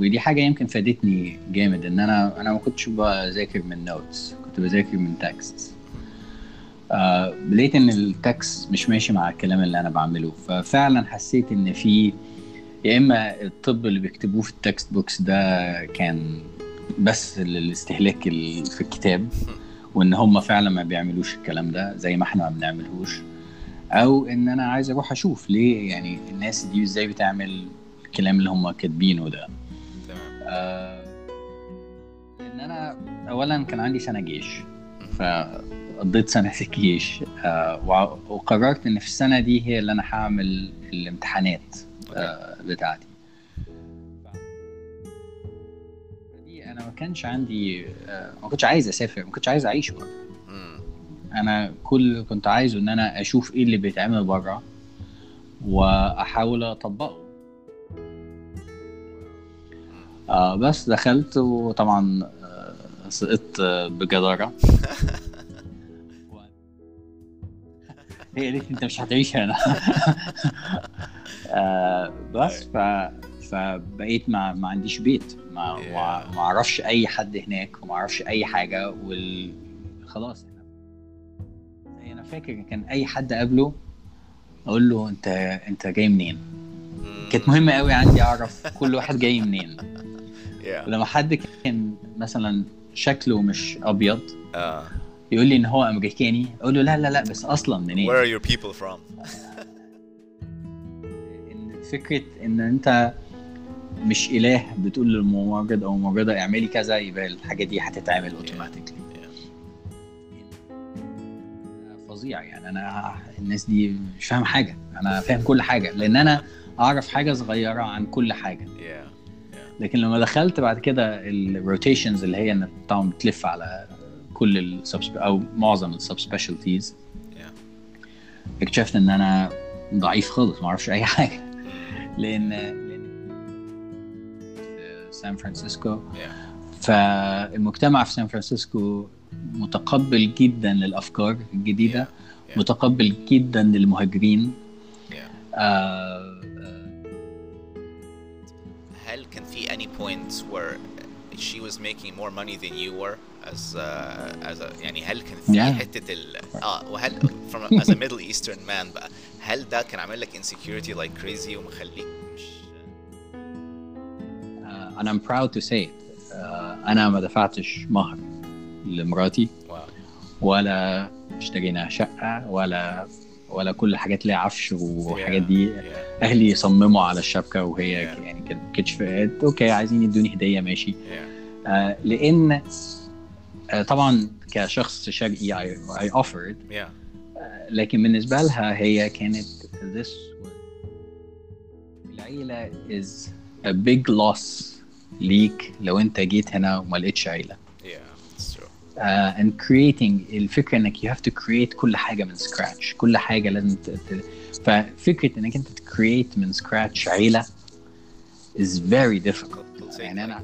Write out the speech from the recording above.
ودي حاجة يمكن فادتني جامد إن أنا أنا ما كنتش بذاكر من notes كنت بذاكر من text آه لقيت إن ال text مش ماشي مع الكلام اللي أنا بعمله ففعلا حسيت إن في يا إما الطب اللي بيكتبوه في ال textbook س ده كان بس للاستهلاك في الكتاب وإن هم فعلا ما بيعملوش الكلام ده زي ما إحنا ما بنعملهوش. أو إن أنا عايز أروح أشوف ليه يعني الناس دي إزاي بتعمل الكلام اللي هم كاتبينه ده. آه، إن أنا اولا كان عندي سنة جيش فقضيت سنة في الجيش آه، وقررت إن في السنة دي هي اللي أنا هعمل الامتحانات آه، بتاعتي. دي أنا ما كانش عندي آه، ما كنتش عايز أسافر ما كنتش عايز أعيش بره. أنا كل اللي كنت عايزه إن أنا أشوف إيه اللي بيتعمل بره وأحاول أطبقه. آه بس دخلت وطبعا آه سقطت آه، بجدارة. هي قالت أنت مش هتعيش هنا. آه بس ف فبقيت ما, ما عنديش بيت. ما Yeah. ما أعرفش أي حد هناك وما أعرفش أي حاجة وال خلاص. أنا فاكر كان أي حد قابله أقول له أنت أنت جاي منين. كانت مهمة قوي عندي أعرف كل واحد جاي منين. Yeah. لما حد كان مثلا شكله مش أبيض آه. يقول لي إن هو أمريكاني أقول له لا لا لا بس أصلا منين Where are your people from? إن فكرة إن أنت مش إله بتقول للممرض أو الممرضه اعملي كذا يبقى الحاجة دي هتتعمل اوتوماتيكلي فظيع يعني أنا الناس دي مش فاهم حاجة أنا فاهم كل حاجة لأن أنا أعرف حاجة صغيرة عن كل حاجة Yeah. لكن لما دخلت بعد كده ال rotations اللي هي إنك طبعا بتلف على كل ال sub أو معظم ال sub specialties Yeah. اكتشفت إن أنا ضعيف خالص ما أعرفش أي حاجة لأن سان فرانسيسكو. فالمجتمع في سان فرانسيسكو متقبل جدا للأفكار الجديدة Yeah. متقبل جدا للمهاجرين Yeah. آه point where she was making more money than you were as uh, as a يعني هل كان في Yeah. حتة ال اه وهل from as a Middle Eastern man بقى هل ده كان عامل لك insecurity like crazy ومخليك مش uh, and I'm proud to say it uh, انا ما دفعتش مهر لمراتي واو ولا اشترينا شقه ولا ولا كل الحاجات اللي عفش والحاجات دي. yeah, أهلي يصمموا على الشبكة وهي Yeah. يعني كانت كانتش أوكي عايزين يدوني هدية ماشي. Yeah, آه لأن آه طبعا كشخص شرقي offered. Yeah, لكن بالنسبة لها هي كانت this العيلة is a big loss ليك لو أنت جيت هنا وما لقيتش عيلة. uh, and creating الفكره انك you have to create كل حاجه من scratch كل حاجه لازم ت... ت... ففكره انك انت create من scratch عيله is very difficult It'll take يعني like انا